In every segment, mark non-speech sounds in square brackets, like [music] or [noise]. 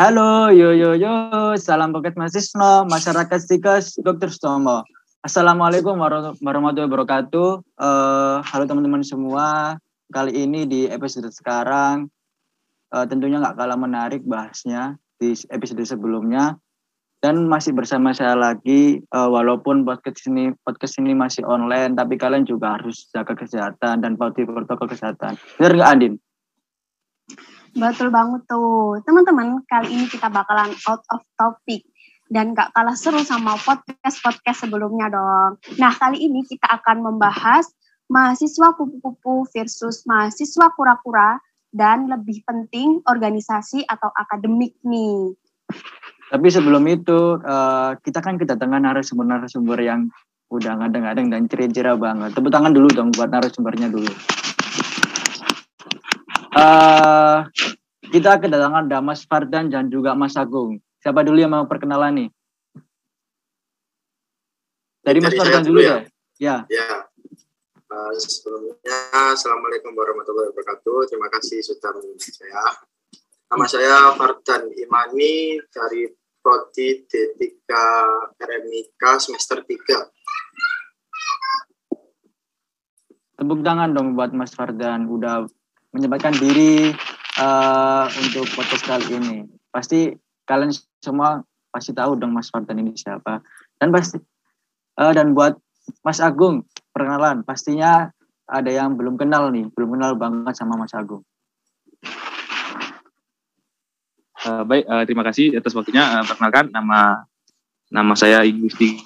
Halo, yo yo yo, salam pocket mahasiswa, masyarakat Stikas, Dr. Stomo. Assalamualaikum warahmatullahi wabarakatuh. Uh, halo teman-teman semua, kali ini di episode sekarang uh, tentunya nggak kalah menarik bahasnya di episode sebelumnya dan masih bersama saya lagi uh, walaupun podcast ini podcast ini masih online tapi kalian juga harus jaga kesehatan dan patuhi protokol kesehatan. Benar nggak Andin? Betul banget tuh. Teman-teman, kali ini kita bakalan out of topic dan gak kalah seru sama podcast-podcast sebelumnya dong. Nah, kali ini kita akan membahas mahasiswa kupu-kupu versus mahasiswa kura-kura dan lebih penting organisasi atau akademik nih. Tapi sebelum itu, uh, kita kan kedatangan narasumber-narasumber yang udah ngadeng-ngadeng dan ceria-ceria banget. Tepuk tangan dulu dong buat narasumbernya dulu. Uh, kita kedatangan Damas Fardan dan juga Mas Agung. Siapa dulu yang mau perkenalan nih? Dari Mas Fardan dulu ya. Ya. Ya. Uh, sebelumnya, Assalamualaikum warahmatullahi wabarakatuh. Terima kasih sudah mengundang saya. Nama saya Fardan Imani dari Prodi D3 RMIK semester 3. Tepuk tangan dong buat Mas Fardan. Udah menyempatkan diri uh, untuk podcast kali ini. Pasti kalian semua pasti tahu dong Mas Fardan ini siapa. Dan pasti uh, dan buat Mas Agung perkenalan, pastinya ada yang belum kenal nih, belum kenal banget sama Mas Agung. Uh, baik, uh, terima kasih atas waktunya. Uh, perkenalkan nama nama saya Igusti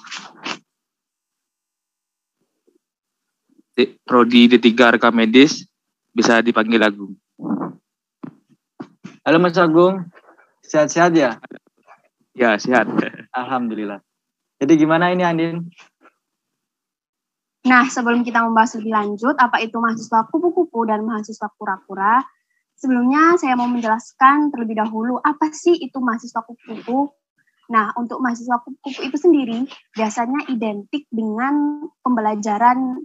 Prodi D3 Rekam Medis bisa dipanggil Agung. Halo Mas Agung, sehat-sehat ya? Ya, sehat. Alhamdulillah. Jadi gimana ini Andin? Nah, sebelum kita membahas lebih lanjut, apa itu mahasiswa kupu-kupu dan mahasiswa kura-kura, sebelumnya saya mau menjelaskan terlebih dahulu apa sih itu mahasiswa kupu-kupu. Nah, untuk mahasiswa kupu-kupu itu sendiri biasanya identik dengan pembelajaran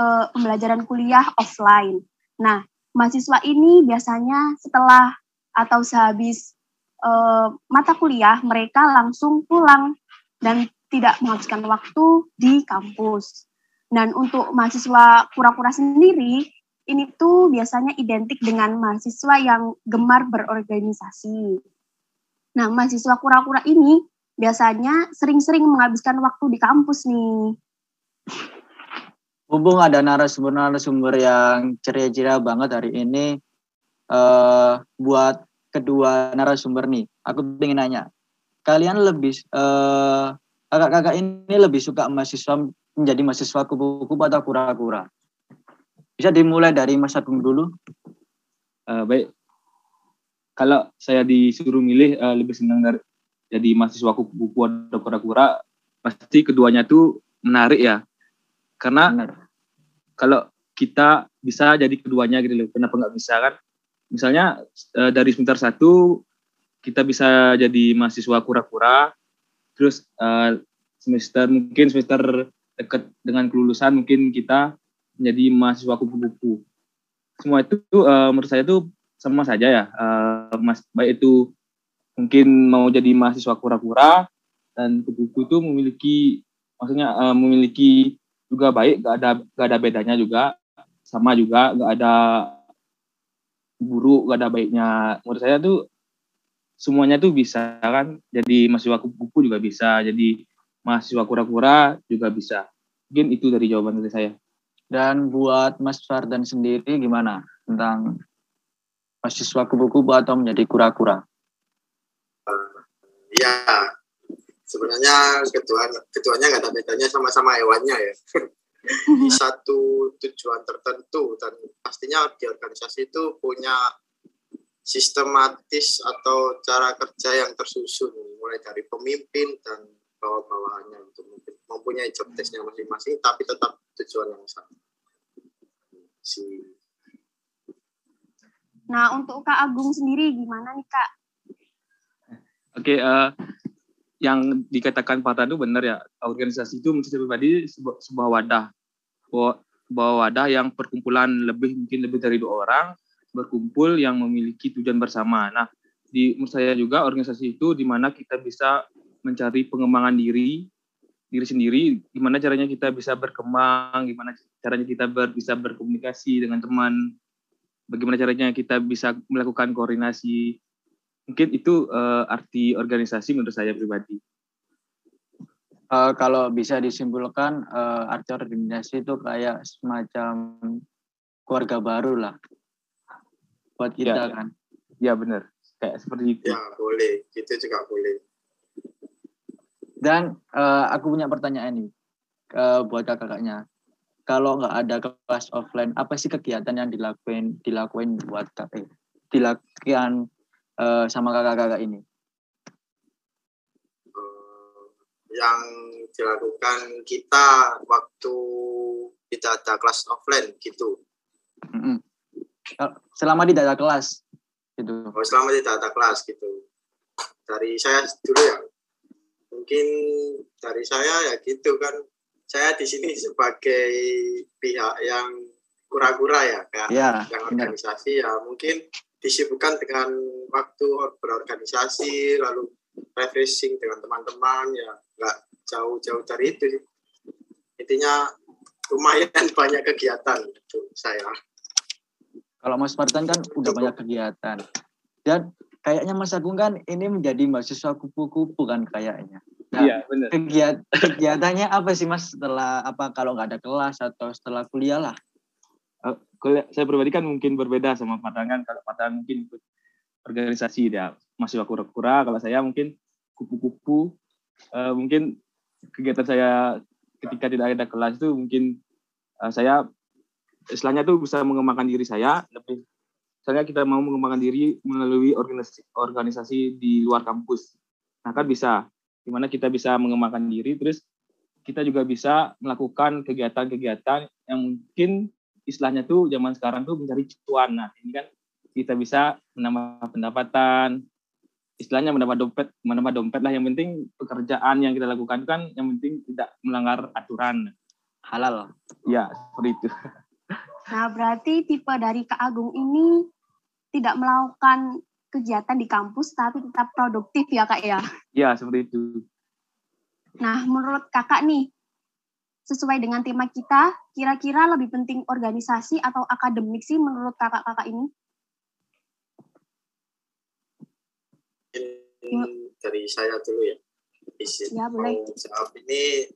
uh, pembelajaran kuliah offline. Nah, mahasiswa ini biasanya setelah atau sehabis uh, mata kuliah mereka langsung pulang dan tidak menghabiskan waktu di kampus. Dan untuk mahasiswa kura-kura sendiri, ini tuh biasanya identik dengan mahasiswa yang gemar berorganisasi. Nah, mahasiswa kura-kura ini biasanya sering-sering menghabiskan waktu di kampus nih. Mumpung ada narasumber-narasumber yang ceria-ceria banget hari ini, uh, buat kedua narasumber nih, aku ingin nanya, kalian lebih uh, kakak-kakak ini lebih suka mahasiswa menjadi mahasiswa kupu-kupu atau kura-kura? Bisa dimulai dari Mas Agung dulu. Uh, baik, kalau saya disuruh milih uh, lebih senang dari jadi mahasiswa kupu-kupu atau kura-kura, pasti keduanya tuh menarik ya karena Benar. kalau kita bisa jadi keduanya gitu loh kenapa nggak bisa kan misalnya e, dari semester satu kita bisa jadi mahasiswa kura-kura terus e, semester mungkin semester dekat dengan kelulusan mungkin kita menjadi mahasiswa kupu-kupu semua itu e, menurut saya itu sama saja ya e, mas baik itu mungkin mau jadi mahasiswa kura-kura dan kupu-kupu itu memiliki maksudnya memiliki juga baik, gak ada gak ada bedanya juga, sama juga, gak ada buruk, gak ada baiknya. Menurut saya tuh semuanya tuh bisa kan, jadi mahasiswa kupu-kupu juga bisa, jadi mahasiswa kura-kura juga bisa. Mungkin itu dari jawaban dari saya. Dan buat Mas Fardan sendiri gimana tentang mahasiswa kupu-kupu atau menjadi kura-kura? Uh, ya, sebenarnya ketuanya ketuanya nggak ada bedanya sama-sama hewannya ya di [laughs] satu tujuan tertentu dan pastinya di organisasi itu punya sistematis atau cara kerja yang tersusun mulai dari pemimpin dan bawah-bawahannya itu mungkin mempunyai job testnya masing-masing tapi tetap tujuan yang sama si Nah untuk Kak Agung sendiri gimana nih Kak? Oke, okay, uh, eh, yang dikatakan Pak Tadu benar ya organisasi itu saya pribadi sebuah, sebuah wadah bahwa wadah yang perkumpulan lebih mungkin lebih dari dua orang berkumpul yang memiliki tujuan bersama. Nah di menurut saya juga organisasi itu di mana kita bisa mencari pengembangan diri diri sendiri gimana caranya kita bisa berkembang gimana caranya kita ber, bisa berkomunikasi dengan teman bagaimana caranya kita bisa melakukan koordinasi mungkin itu uh, arti organisasi menurut saya pribadi uh, kalau bisa disimpulkan uh, arti organisasi itu kayak semacam keluarga baru lah buat kita ya, kan. Ya benar, kayak seperti itu. Ya boleh, itu juga boleh. Dan uh, aku punya pertanyaan nih uh, buat kakak-kakaknya. Kalau nggak ada kelas offline, apa sih kegiatan yang dilakuin dilakuin buat kakak? Dilakukan uh, sama kakak-kakak ini? yang dilakukan kita waktu kita ada kelas offline gitu. Mm -hmm. Selama tidak ada kelas gitu. Oh, selama tidak ada kelas gitu. Dari saya dulu ya. Mungkin dari saya ya gitu kan. Saya di sini sebagai pihak yang kura-kura ya, kayak yeah, yang organisasi benar. ya mungkin disibukkan dengan waktu berorganisasi lalu refreshing dengan teman-teman ya nggak jauh-jauh dari itu intinya lumayan [laughs] banyak kegiatan itu saya. Kalau Mas Martin kan udah banyak kegiatan. Dan kayaknya Mas Agung kan ini menjadi mahasiswa kupu-kupu kan kayaknya. Nah, iya benar kegiat kegiatannya apa sih Mas setelah apa kalau nggak ada kelas atau setelah kuliah lah saya pribadi kan mungkin berbeda sama Patangan kalau Patangan mungkin ikut organisasi dia masih kura-kura. Kalau saya mungkin kupu-kupu. Uh, mungkin kegiatan saya ketika tidak ada kelas itu mungkin uh, saya istilahnya tuh bisa mengembangkan diri saya. Lebih misalnya kita mau mengembangkan diri melalui organisasi organisasi di luar kampus. Nah kan bisa. Di mana kita bisa mengembangkan diri. Terus kita juga bisa melakukan kegiatan-kegiatan yang mungkin istilahnya tuh zaman sekarang tuh mencari cuan. Nah ini kan kita bisa menambah pendapatan istilahnya menambah dompet menambah dompet lah. Yang penting pekerjaan yang kita lakukan kan yang penting tidak melanggar aturan. Halal. Ya seperti itu. Nah berarti tipe dari Kak Agung ini tidak melakukan kegiatan di kampus tapi tetap produktif ya Kak ya? Ya seperti itu. Nah menurut Kakak nih sesuai dengan tema kita kira-kira lebih penting organisasi atau akademik sih menurut kakak-kakak ini mungkin dari saya dulu ya. Ya, boleh. jawab ini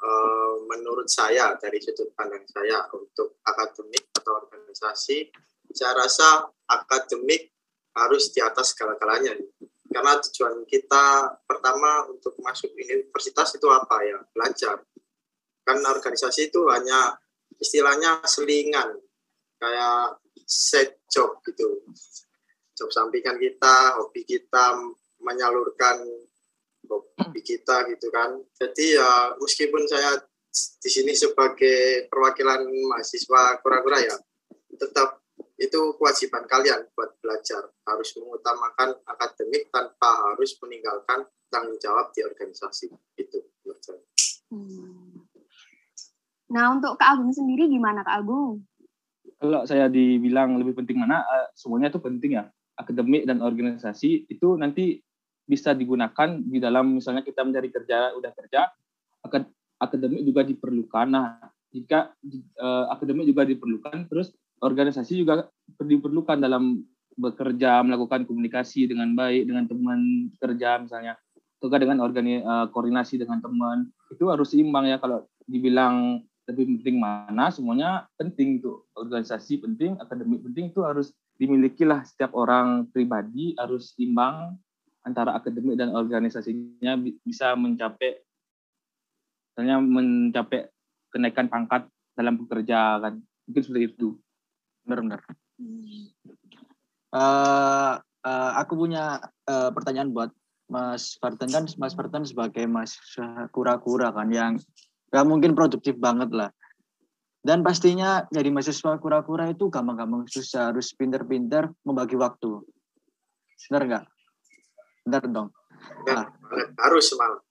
uh, menurut saya dari sudut pandang saya untuk akademik atau organisasi, saya rasa akademik harus di atas segala-galanya. Karena tujuan kita pertama untuk masuk universitas itu apa ya? Belajar. Kan organisasi itu hanya istilahnya selingan, kayak set job gitu job sampingan kita, hobi kita menyalurkan hobi kita gitu kan. Jadi ya meskipun saya di sini sebagai perwakilan mahasiswa kura-kura ya, tetap itu kewajiban kalian buat belajar. Harus mengutamakan akademik tanpa harus meninggalkan tanggung jawab di organisasi. Itu saya. Hmm. Nah, untuk Kak Agung sendiri gimana Kak Agung? Kalau saya dibilang lebih penting mana, uh, semuanya itu penting ya. Akademik dan organisasi itu nanti bisa digunakan di dalam misalnya kita mencari kerja udah kerja akademik juga diperlukan. Nah jika uh, akademik juga diperlukan terus organisasi juga diperlukan dalam bekerja melakukan komunikasi dengan baik dengan teman kerja misalnya atau dengan organi, uh, koordinasi dengan teman. Itu harus seimbang ya kalau dibilang lebih penting mana semuanya penting itu. Organisasi penting akademik penting itu harus dimilikilah setiap orang pribadi harus imbang antara akademik dan organisasinya bisa mencapai misalnya mencapai kenaikan pangkat dalam bekerja kan. Mungkin seperti itu. Benar-benar. Uh, uh, aku punya uh, pertanyaan buat Mas Farten kan Mas Farten sebagai mas kura-kura kan yang ya mungkin produktif banget lah dan pastinya jadi mahasiswa kura-kura itu gampang-gampang susah, harus pinter-pinter membagi waktu. Benar nggak? Benar dong. Nah, harus semangat.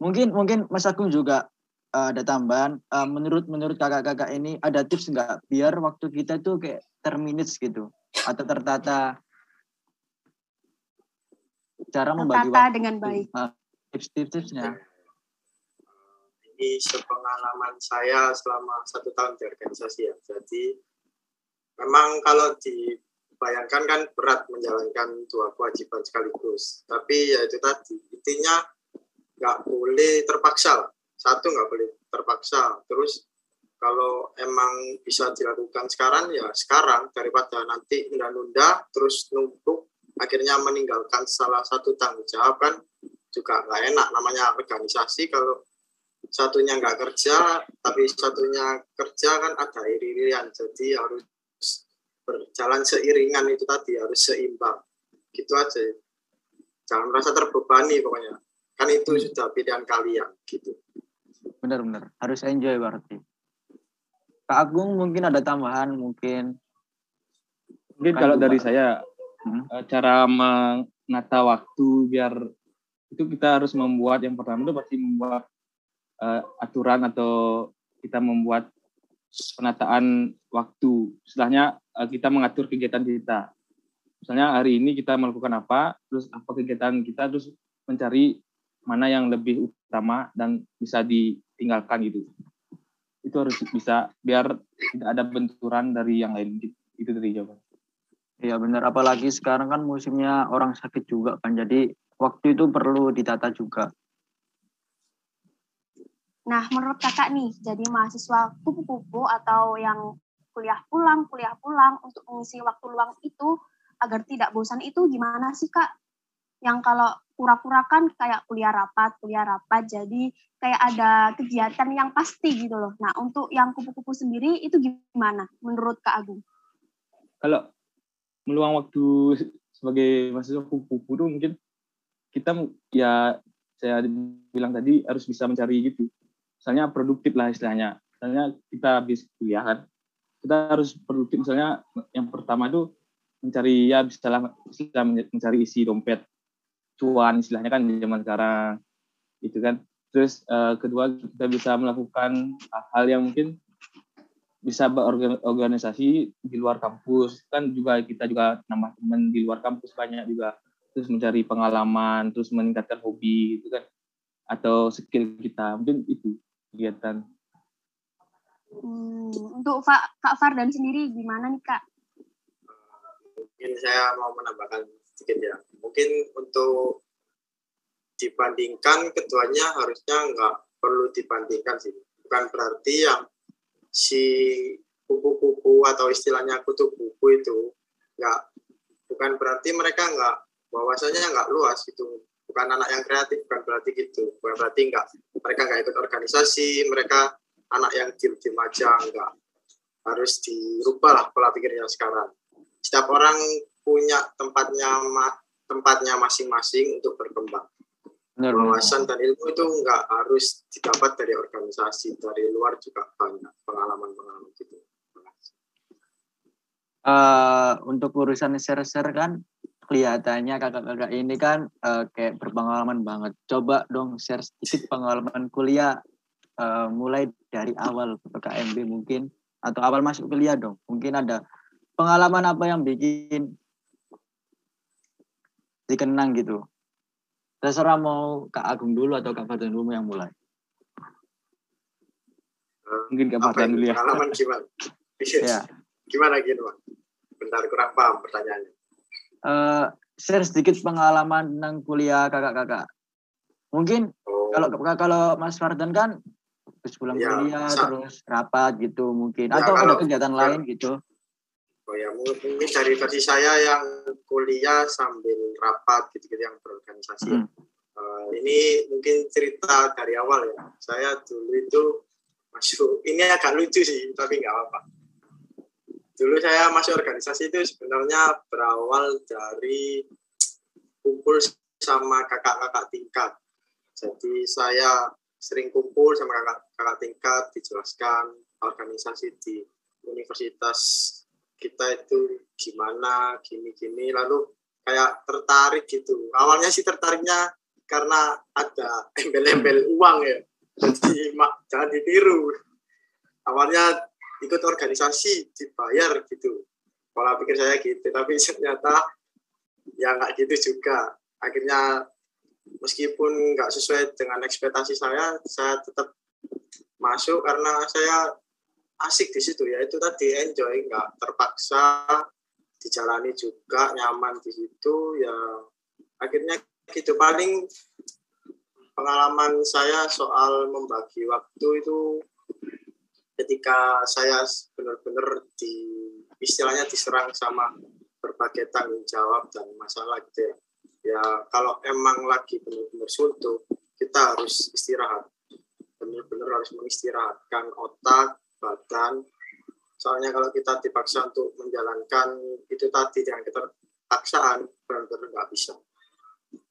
Mungkin mungkin Mas Agung juga uh, ada tambahan. Uh, menurut menurut kakak-kakak ini ada tips nggak biar waktu kita itu kayak terminutes gitu atau tertata cara membagi tertata waktu. dengan baik. Nah, Tips-tipsnya. Ini sepengalaman saya selama satu tahun di organisasi ya. Jadi memang kalau dibayangkan kan berat menjalankan dua kewajiban sekaligus. Tapi ya itu tadi intinya nggak boleh terpaksa. Satu nggak boleh terpaksa. Terus kalau emang bisa dilakukan sekarang ya sekarang daripada nanti nunda-nunda terus numpuk akhirnya meninggalkan salah satu tanggung jawab kan juga nggak enak namanya organisasi kalau satunya nggak kerja tapi satunya kerja kan ada iri-irian jadi harus berjalan seiringan itu tadi harus seimbang gitu aja jangan merasa terbebani pokoknya kan itu sudah pilihan kalian gitu Benar-benar. Harus enjoy berarti. Kak Agung mungkin ada tambahan mungkin. Mungkin Kan kalau dari saya Hmm. eh, cara menata waktu biar itu kita harus membuat yang pertama itu pasti membuat eh, aturan atau kita membuat penataan waktu. Setelahnya eh, kita mengatur kegiatan kita. Misalnya hari ini kita melakukan apa, terus apa kegiatan kita, terus mencari mana yang lebih utama dan bisa ditinggalkan gitu. Itu harus bisa biar tidak ada benturan dari yang lain. Itu dari jawaban. Iya benar. Apalagi sekarang kan musimnya orang sakit juga kan. Jadi waktu itu perlu ditata juga. Nah, menurut kakak nih, jadi mahasiswa kupu-kupu atau yang kuliah pulang, kuliah pulang untuk mengisi waktu luang itu agar tidak bosan itu gimana sih kak? Yang kalau pura-pura kan kayak kuliah rapat, kuliah rapat, jadi kayak ada kegiatan yang pasti gitu loh. Nah, untuk yang kupu-kupu sendiri itu gimana menurut Kak Agung? kalau meluang waktu sebagai mahasiswa kupu-kupu itu mungkin kita ya saya bilang tadi harus bisa mencari gitu misalnya produktif lah istilahnya. Misalnya kita habis kuliah kan kita harus produktif. Misalnya yang pertama itu mencari ya bisa bisa mencari isi dompet cuan istilahnya kan zaman sekarang itu kan. Terus eh, kedua kita bisa melakukan hal yang mungkin bisa berorganisasi di luar kampus. Kan juga kita juga nambah teman di luar kampus banyak juga. Terus mencari pengalaman terus meningkatkan hobi itu kan. Atau skill kita mungkin itu kegiatan. Hmm, untuk Fa- Kak Fardan sendiri gimana nih Kak? mungkin saya mau menambahkan sedikit ya. Mungkin untuk dibandingkan keduanya harusnya nggak perlu dibandingkan sih. Bukan berarti yang si kupu-kupu atau istilahnya kutu buku itu nggak bukan berarti mereka nggak bahwasanya nggak luas gitu bukan anak yang kreatif bukan berarti gitu. Bukan berarti nggak mereka nggak ikut organisasi mereka anak yang diem-diem aja nggak harus dirubah lah pola pikirnya sekarang. Setiap orang punya tempatnya ma- tempatnya masing-masing untuk berkembang. Benar, wawasan dan ilmu itu nggak harus didapat dari organisasi dari luar juga banyak pengalaman-pengalaman gitu. Eh, untuk urusan share-share kan kelihatannya kakak-kakak ini kan eh, kayak berpengalaman banget. Coba dong share sedikit pengalaman kuliah eh, mulai dari awal PKMB mungkin atau awal masuk kuliah dong. Mungkin ada pengalaman apa yang bikin dikenang gitu. Terserah mau Kak Agung dulu atau Kak Fadlan dulu yang mulai. Mungkin Kak Fardan itu dulu ya pengalaman gimana [laughs] Ya. gimana gitu Bang? bentar kurang paham pertanyaannya Eh, share sedikit pengalaman tentang kuliah kakak-kakak. Mungkin oh, kalau kalau Mas Fardan kan habis pulang Ya, kuliah sa- terus rapat gitu mungkin Ya, atau ada kalau- kegiatan kalau- lain gitu. oh ya mungkin dari versi saya yang kuliah sambil rapat gitu-gitu yang berorganisasi Hmm. Eh, ini mungkin cerita dari awal ya saya dulu itu masuk ini agak lucu sih tapi nggak apa-apa dulu saya masuk organisasi itu sebenarnya berawal dari kumpul sama kakak-kakak tingkat. Jadi saya sering kumpul sama kakak-kakak tingkat dijelaskan organisasi di universitas kita itu gimana gini-gini lalu kayak tertarik gitu. Awalnya sih tertariknya karena ada embel-embel uang ya. Jadi mak jangan ditiru. Awalnya ikut organisasi dibayar gitu. Pola pikir saya gitu tapi [laughs] ternyata ya nggak gitu juga. Akhirnya meskipun nggak sesuai dengan ekspektasi saya saya tetap masuk karena saya asik di situ ya. Itu tadi enjoy nggak terpaksa dijalani juga nyaman di situ ya akhirnya gitu. Paling pengalaman saya soal membagi waktu itu ketika saya benar-benar di istilahnya diserang sama berbagai tanggung jawab dan masalah gitu ya. Ya kalau emang lagi benar-benar suntuk, kita harus istirahat. Benar-benar harus mengistirahatkan otak, badan. Soalnya kalau kita dipaksa untuk menjalankan itu tadi dengan keterpaksaan, benar-benar nggak bisa.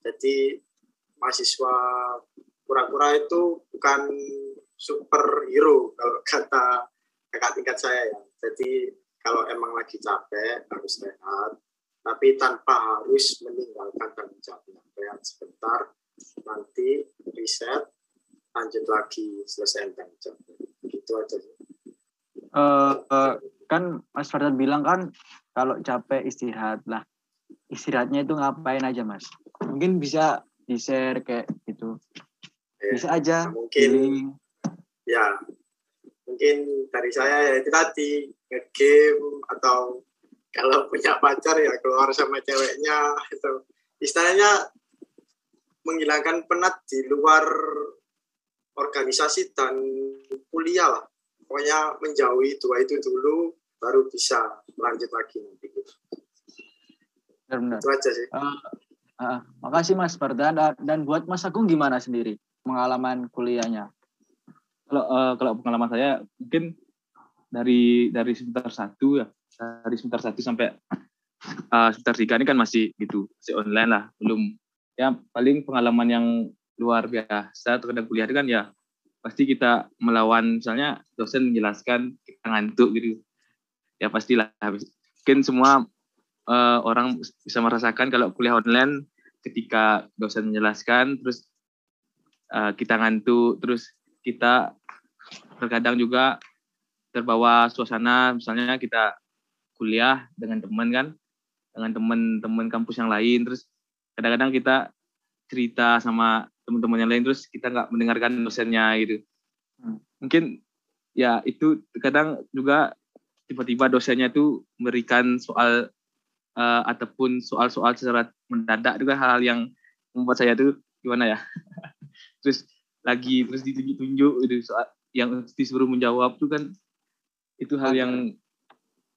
Jadi mahasiswa kura-kura itu bukan superhero kalau kata kakak tingkat saya ya. Jadi kalau emang lagi capek harus rehat, tapi tanpa harus meninggalkan tanggung jawabnya. Rehat sebentar, nanti reset, lanjut lagi selesai tanggung jawabnya. Gitu aja. Uh, uh, kan Mas Fardan bilang kan kalau capek istirahat lah. Istirahatnya itu ngapain aja Mas? Mungkin bisa di share kayak gitu. Ya, bisa aja. Mungkin. Healing ya mungkin dari saya ya itu tadi ngegame atau kalau punya pacar ya keluar sama ceweknya itu istilahnya menghilangkan penat di luar organisasi dan kuliah lah pokoknya menjauhi dua itu dulu baru bisa lanjut lagi nanti gitu. Benar, Itu aja sih. Uh, uh, makasih Mas Fardan dan buat Mas Agung gimana sendiri pengalaman kuliahnya? Kalau uh, kalau pengalaman saya mungkin dari dari semester satu ya. Dari semester satu sampai uh, semester tiga ini kan masih gitu masih online lah belum. Ya paling pengalaman yang luar biasa terhadap kuliah kan ya pasti kita melawan misalnya dosen menjelaskan kita ngantuk gitu. Ya pastilah. Mungkin semua uh, orang bisa merasakan kalau kuliah online ketika dosen menjelaskan terus uh, kita ngantuk terus kita terkadang juga terbawa suasana. Misalnya kita kuliah dengan teman kan dengan teman-teman kampus yang lain terus kadang-kadang kita cerita sama teman-teman yang lain terus kita nggak mendengarkan dosennya gitu. Hmm. mungkin ya itu kadang juga tiba-tiba dosennya itu memberikan soal uh, ataupun soal-soal secara mendadak juga hal-hal yang membuat saya tuh gimana ya? [laughs] Terus lagi terus ditunjuk-tunjuk itu soal yang disuruh menjawab tuh kan itu hal yang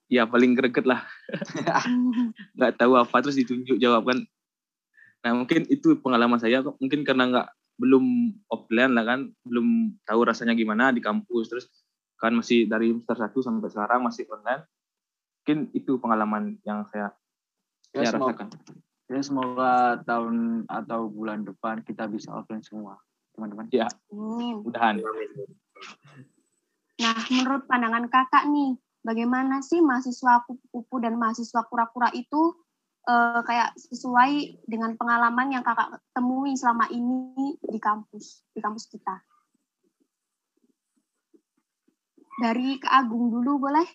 ya paling greget lah. [laughs] Nggak tahu apa terus ditunjuk jawab kan nah mungkin itu pengalaman saya mungkin karena nggak belum offline lah kan. Belum tahu rasanya gimana di kampus. Terus kan masih dari semester satu sampai sekarang masih online. Mungkin itu pengalaman yang saya ya, saya semoga, rasakan. ya semoga tahun atau bulan depan kita bisa offline semua teman-teman. Ya, hmm. mudahan. Nah, menurut pandangan kakak nih, bagaimana sih mahasiswa kupu-kupu dan mahasiswa kura-kura itu uh, kayak sesuai dengan pengalaman yang kakak temui selama ini di kampus, di kampus kita? Dari Kak Agung dulu boleh?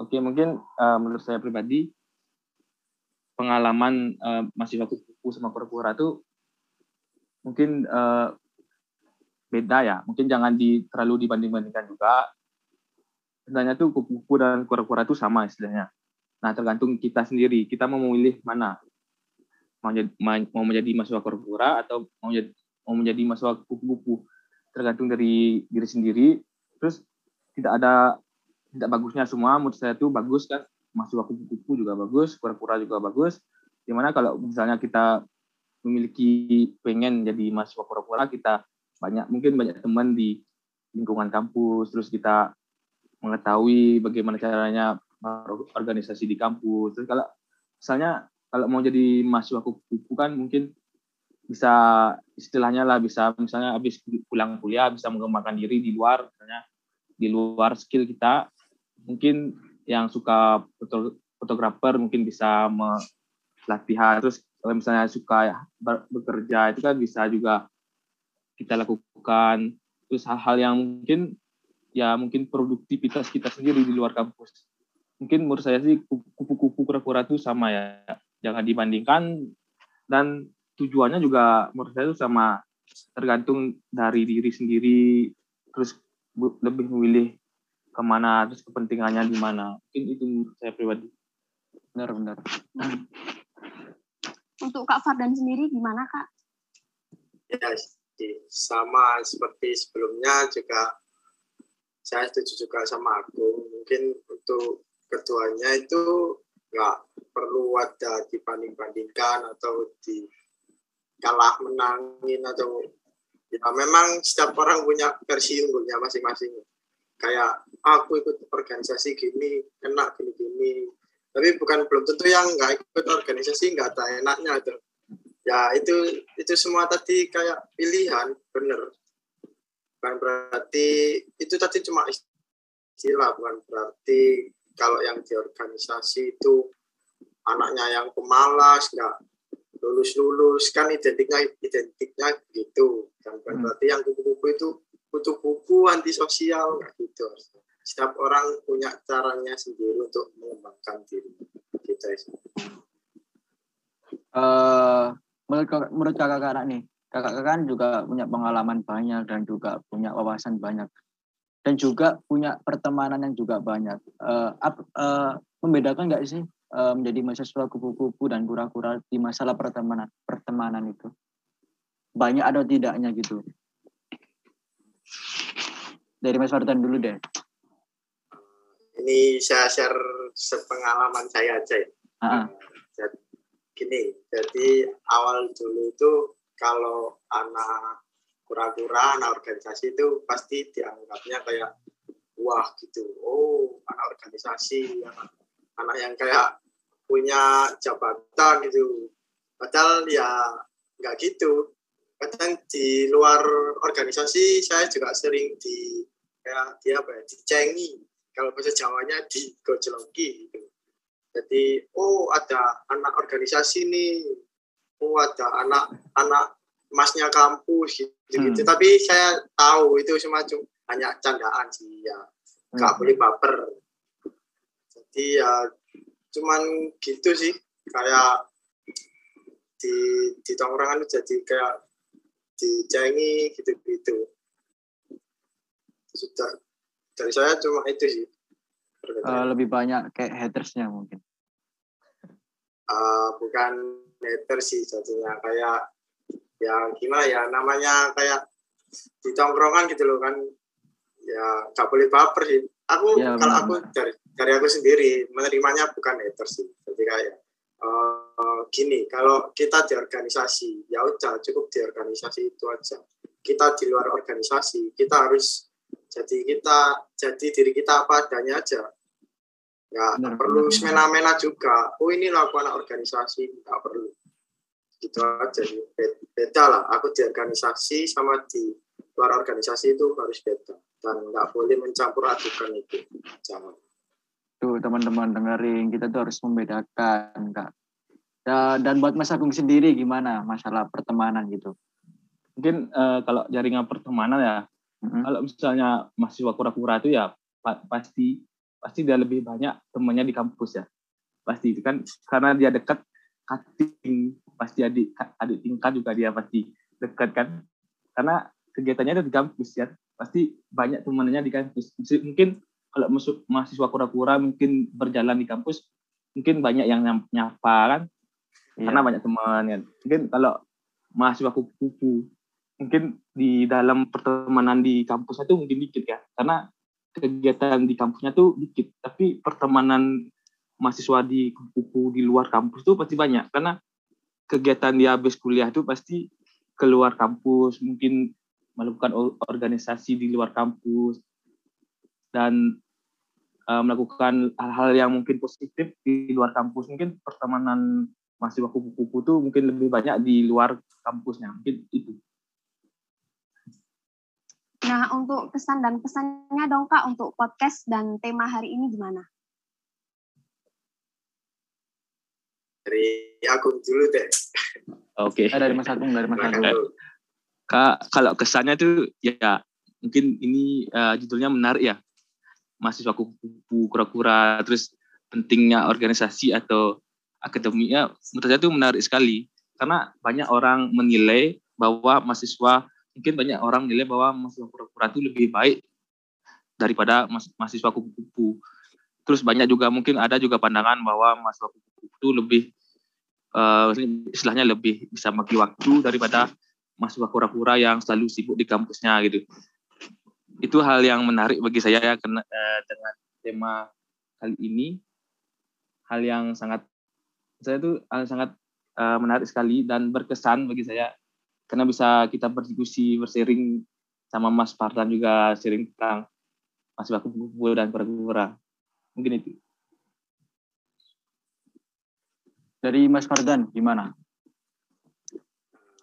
Oke, mungkin uh, menurut saya pribadi pengalaman uh, mahasiswa kupu-kupu sama kura-kura itu mungkin uh, beda ya. Mungkin jangan di, terlalu dibanding-bandingkan juga. Sebenarnya tuh kupu-kupu dan kura-kura itu sama istilahnya. Nah, tergantung kita sendiri. Kita mau memilih mana. Mau, jadi, mau menjadi mahasiswa kura-kura atau mau menjadi, mau menjadi mahasiswa kupu-kupu. Tergantung dari diri sendiri. Terus tidak ada tidak bagusnya semua. Menurut saya itu bagus kan. Mahasiswa kupu-kupu juga bagus, kura-kura juga bagus. Di mana kalau misalnya kita memiliki pengen jadi mahasiswa pura-pura kita banyak mungkin banyak teman di lingkungan kampus terus kita mengetahui bagaimana caranya organisasi di kampus. Terus kalau misalnya kalau mau jadi mahasiswa kupu kan mungkin bisa istilahnya lah bisa misalnya habis pulang kuliah bisa mengembangkan diri di luar misalnya di luar skill kita. Mungkin yang suka fotografer mungkin bisa latihan terus kalau misalnya suka bekerja itu kan bisa juga kita lakukan. Terus hal-hal yang mungkin ya mungkin produktivitas kita sendiri di luar kampus. Mungkin menurut saya sih kupu-kupu kura-kura itu sama ya. Jangan dibandingkan dan tujuannya juga menurut saya itu sama. Tergantung dari diri sendiri terus lebih memilih ke mana terus kepentingannya di mana. Mungkin itu menurut saya pribadi. Benar benar untuk Kak Fardan sendiri gimana Kak? Ya, sama seperti sebelumnya juga saya setuju juga sama aku. Mungkin untuk ketuanya itu nggak perlu ada dibanding-bandingkan atau di kalah menangin atau ya memang setiap orang punya versi unggulnya masing-masing kayak aku ikut organisasi gini enak gini gini tapi bukan belum tentu yang nggak ikut organisasi nggak ada enaknya itu. Ya itu itu semua tadi kayak pilihan bener. Bukan berarti itu tadi cuma istilah bukan berarti kalau yang di organisasi itu anaknya yang pemalas nggak lulus lulus kan identiknya identiknya gitu. Kan bukan hmm. berarti yang kupu-kupu itu butuh buku antisosial nggak gitu setiap orang punya caranya sendiri untuk mengembangkan diri kita uh, menurut menurut kakak-kakak nih kakak-kakak kan juga punya pengalaman banyak dan juga punya wawasan banyak. Dan juga punya pertemanan yang juga banyak. Uh, uh, membedakan nggak sih uh, menjadi mahasiswa kupu-kupu dan kura-kura di masalah pertemanan pertemanan itu? Banyak atau tidaknya gitu? Dari Mas Fardan dulu deh ini saya share sepengalaman saya aja ya. Uh-huh. Jadi, gini, jadi awal dulu itu kalau anak kura-kura, anak organisasi itu pasti dianggapnya kayak wah gitu. Oh, anak organisasi, anak, anak yang kayak punya jabatan gitu. Padahal ya nggak gitu. Kadang di luar organisasi saya juga sering di kayak dia apa ya, dicengi kalau bahasa Jawanya di gojloki gitu. Jadi oh ada anak organisasi nih, oh ada anak anak masnya kampus gitu, gitu. Hmm. Tapi saya tahu itu semacam hanya candaan sih ya, nggak hmm. boleh baper. Jadi ya cuman gitu sih kayak di di tongkrongan jadi kayak dicengi gitu-gitu. Sudah dari saya cuma itu sih. Uh, lebih banyak kayak hatersnya mungkin. Uh, bukan haters sih jadinya kayak ya gimana ya namanya kayak di tongkrongan gitu loh kan. Ya gak boleh baper sih. Aku ya, kalau aku dari dari aku sendiri menerimanya bukan haters sih. Jadi kayak uh, gini kalau kita di organisasi ya udah cukup di organisasi itu aja. Kita di luar organisasi kita harus jadi kita jadi diri kita apa adanya aja. Nggak perlu semena-mena juga. Oh ini lah anak organisasi nggak perlu. Gitu aja beda lah. Aku di organisasi sama di luar organisasi itu harus beda. Dan nggak boleh mencampur adukan itu. Jangan. Tuh teman-teman dengerin. Kita tuh harus membedakan kak. Dan, dan buat Mas Agung sendiri gimana masalah pertemanan gitu? Mungkin uh, kalau jaringan pertemanan ya hmm Kalau misalnya mahasiswa kura-kura itu ya pa- pasti pasti dia lebih banyak temannya di kampus ya. Pasti itu kan karena dia dekat cutting pasti adik adik tingkat juga dia pasti dekat kan. Karena kegiatannya ada di kampus ya. Pasti banyak temannya di kampus. Mungkin kalau masuk mahasiswa kura-kura mungkin berjalan di kampus mungkin banyak yang nyapa kan. Iya. Karena banyak teman kan. Mungkin kalau mahasiswa kupu-kupu mungkin di dalam pertemanan di kampusnya itu mungkin dikit ya. Karena kegiatan di kampusnya tuh dikit. Tapi pertemanan mahasiswa di kupu di luar kampus tuh pasti banyak. Karena kegiatan dia habis kuliah tuh pasti keluar kampus. Mungkin melakukan organisasi di luar kampus. Dan uh, melakukan hal-hal yang mungkin positif di luar kampus. Mungkin pertemanan mahasiswa kupu-kupu tuh mungkin lebih banyak di luar kampusnya. Mungkin itu Nah, untuk kesan dan pesannya dong Kak untuk podcast dan tema hari ini gimana? Dari aku dulu deh. Oke. Okay. Dari Mas Agung, dari Mas Agung. Kak, kalau kesannya tuh ya mungkin ini uh, judulnya menarik ya. Mahasiswa kupu kura-kura, terus pentingnya organisasi atau akademiknya menurut saya itu menarik sekali. karena banyak orang menilai bahwa mahasiswa mungkin banyak orang menilai bahwa mahasiswa pura-pura itu lebih baik daripada mahasiswa kupu-kupu. Terus banyak juga mungkin ada juga pandangan bahwa mahasiswa kupu-kupu itu lebih uh, istilahnya lebih bisa bagi waktu daripada mahasiswa pura-pura yang selalu sibuk di kampusnya gitu. Itu hal yang menarik bagi saya ya kena, uh, dengan tema kali ini. Hal yang sangat saya itu sangat uh, menarik sekali dan berkesan bagi saya karena bisa kita berdiskusi, bersharing sama Mas Partan juga sharing tentang Mas Baku Buku dan Pura Mungkin itu. Dari Mas Fardan, gimana?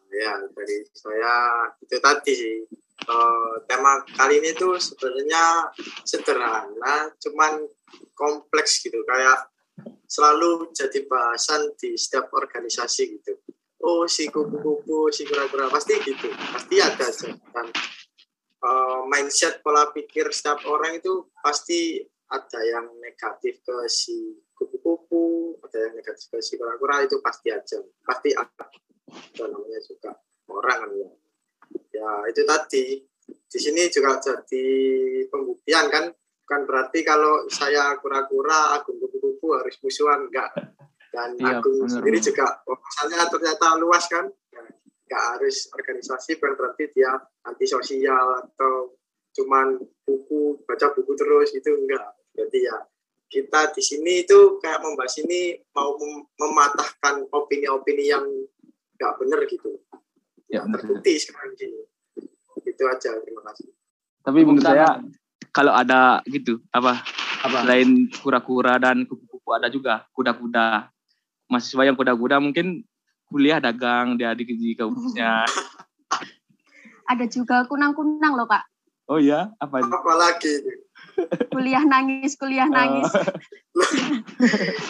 Ya, dari saya itu tadi sih. Uh, tema kali ini tuh sebenarnya sederhana, cuman kompleks gitu. Kayak selalu jadi bahasan di setiap organisasi gitu oh si kupu-kupu si kura-kura. Pasti gitu. Pasti ada dan uh, mindset pola pikir setiap orang itu pasti ada yang negatif ke si kupu-kupu ada yang negatif ke si kura-kura itu pasti aja. Pasti ada. Namanya juga orang kan ya. Ya itu tadi. Di sini juga jadi pembuktian kan? Bukan berarti kalau saya kura-kura agung kupu-kupu harus musuhan. Enggak dan iya, aku bener, sendiri bener. juga misalnya ternyata luas kan ya, nggak harus organisasi bukan berarti dia anti sosial atau cuman buku baca buku terus itu enggak. Jadi ya kita di sini itu kayak membahas ini mau mem mematahkan opini-opini yang nggak benar gitu. Ya, ya terbukti sekarang ini itu aja terima kasih. Tapi menurut saya kalau ada gitu apa apa? selain kura-kura dan kupu-kupu ada juga kuda-kuda mahasiswa yang kuda-kuda mungkin kuliah dagang dia di, di kampusnya. [laughs] Ada juga kunang-kunang loh kak. Oh iya, apa itu? Lagi? kuliah nangis, kuliah nangis. [laughs]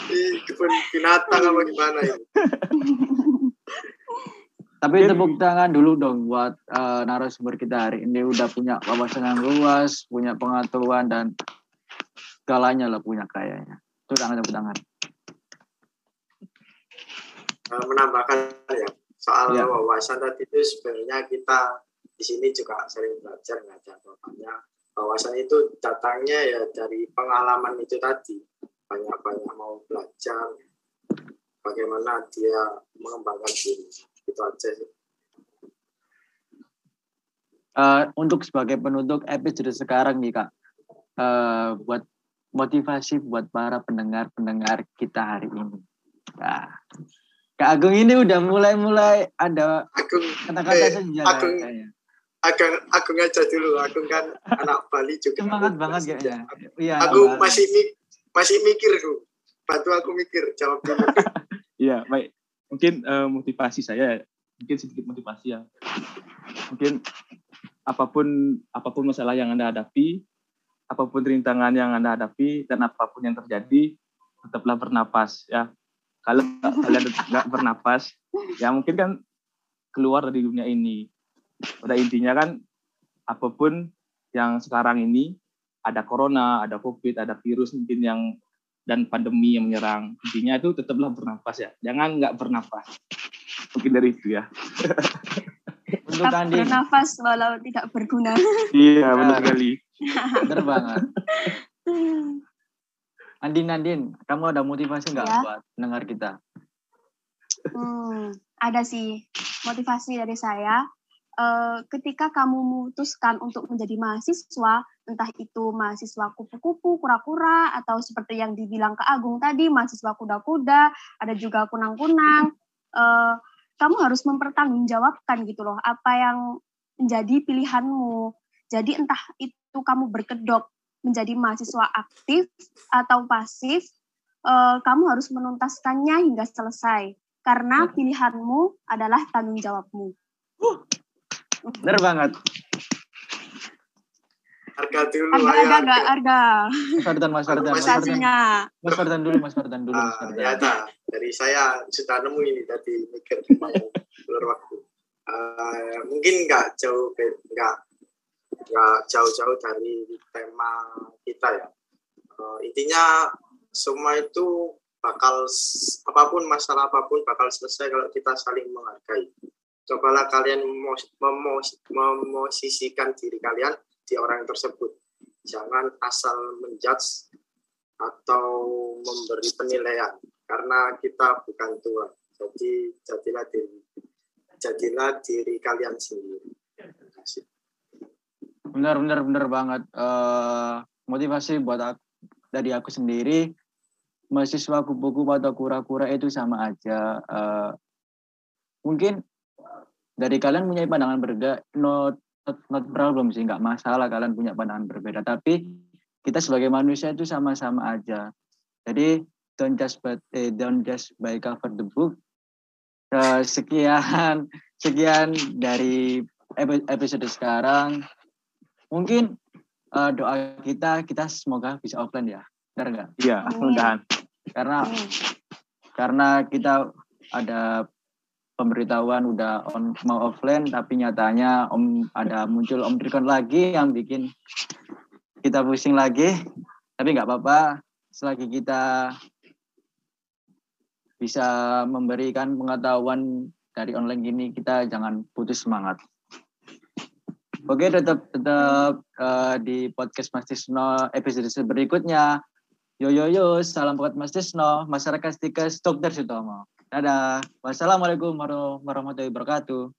di kebun binatang apa gimana ya? [laughs] Tapi tepuk tangan dulu dong buat uh, narasumber kita hari ini udah punya wawasan yang luas, punya pengetahuan dan segalanya lah punya kayaknya. Tepuk tangan, tepuk tangan. Eh, menambahkan ya soal ya. wawasan tadi itu sebenarnya kita di sini juga sering belajar nggak ada apa wawasan itu datangnya ya dari pengalaman itu tadi banyak-banyak mau belajar bagaimana dia mengembangkan diri itu aja sih. Uh, untuk sebagai penutup episode sekarang nih kak, uh, buat motivasi buat para pendengar-pendengar kita hari ini. Nah, Kak Agung ini udah mulai-mulai ada kata-kata eh, senja Agung, kayaknya. Agung, Agung aja dulu. Agung kan anak Bali juga. Semangat banget kayaknya. Iya. Aku masih mi masih mikir tuh. Bantu aku mikir jawab dulu. [laughs] Iya, baik. Mungkin uh, motivasi saya mungkin sedikit motivasi ya. Mungkin apa pun apa pun masalah yang Anda hadapi, apa pun rintangan yang Anda hadapi dan apa pun yang terjadi, tetaplah bernapas ya kalau kalian nggak bernapas ya mungkin kan keluar dari dunia ini. Pada intinya kan apa pun yang sekarang ini ada corona ada covid ada virus mungkin yang dan pandemi yang menyerang. Intinya itu tetaplah bernapas ya. Jangan nggak bernapas. Mungkin dari itu ya. Untuk Tetap bernafas walau tidak berguna. Iya benar sekali. Benar banget [laughs] Andin, Andin, kamu ada motivasi nggak ya. buat dengar kita? Hmm, ada sih motivasi dari saya. Uh, ketika kamu memutuskan untuk menjadi mahasiswa, entah itu mahasiswa kupu-kupu, kura-kura, atau seperti yang dibilang ke Agung tadi, mahasiswa kuda-kuda, ada juga kunang-kunang, uh, kamu harus mempertanggungjawabkan gitu loh apa yang menjadi pilihanmu. Jadi entah itu kamu berkedok menjadi mahasiswa aktif atau pasif, uh, kamu harus menuntaskannya hingga selesai karena pilihanmu adalah tanggung jawabmu. Benar banget. Harga dulu. Harga, harga, harga, harga. Mas Fardan, Mas Fardan. Mas Fardan. Mas Fardan dulu, Mas Fardan dulu. Mas Fardan. Uh, ya, tak. Dari saya sudah nemu ini tadi mikir keluar waktu. Uh, mungkin nggak jauh, nggak nggak jauh-jauh dari tema kita ya. Uh, intinya semua itu bakal apa pun masalah apa pun bakal selesai kalau kita saling menghargai. Cobalah kalian memosisikan diri kalian di orang tersebut. Jangan asal menjudge atau memberi penilaian karena kita bukan Tuhan. Jadi jadilah diri jadilah diri kalian sendiri. Terima kasih. Benar benar benar banget. Uh, motivasi buat aku, dari aku sendiri mahasiswa kupu-kupu atau kura-kura itu sama aja. Uh, mungkin dari kalian punya pandangan berbeda, not, not, not problem sih, nggak masalah kalian punya pandangan berbeda. Tapi kita sebagai manusia itu sama-sama aja. Jadi don't just but eh, don't just by cover the book. Uh, sekian [laughs] sekian dari episode sekarang. Mungkin uh, doa kita kita semoga bisa offline ya. Benar nggak? Iya, mudah karena karena kita ada pemberitahuan udah on mau offline tapi nyatanya om ada muncul om Trikon lagi yang bikin kita pusing lagi. Tapi nggak apa-apa selagi kita bisa memberikan pengetahuan dari online gini kita jangan putus semangat oke tetap tetap uh, di podcast Mas Tisno episode berikutnya Yo yo yo, salam buat Mas Tisno, masyarakat Stikes, Dokter Sutomo. Dadah. Wassalamualaikum warahmatullahi wabarakatuh.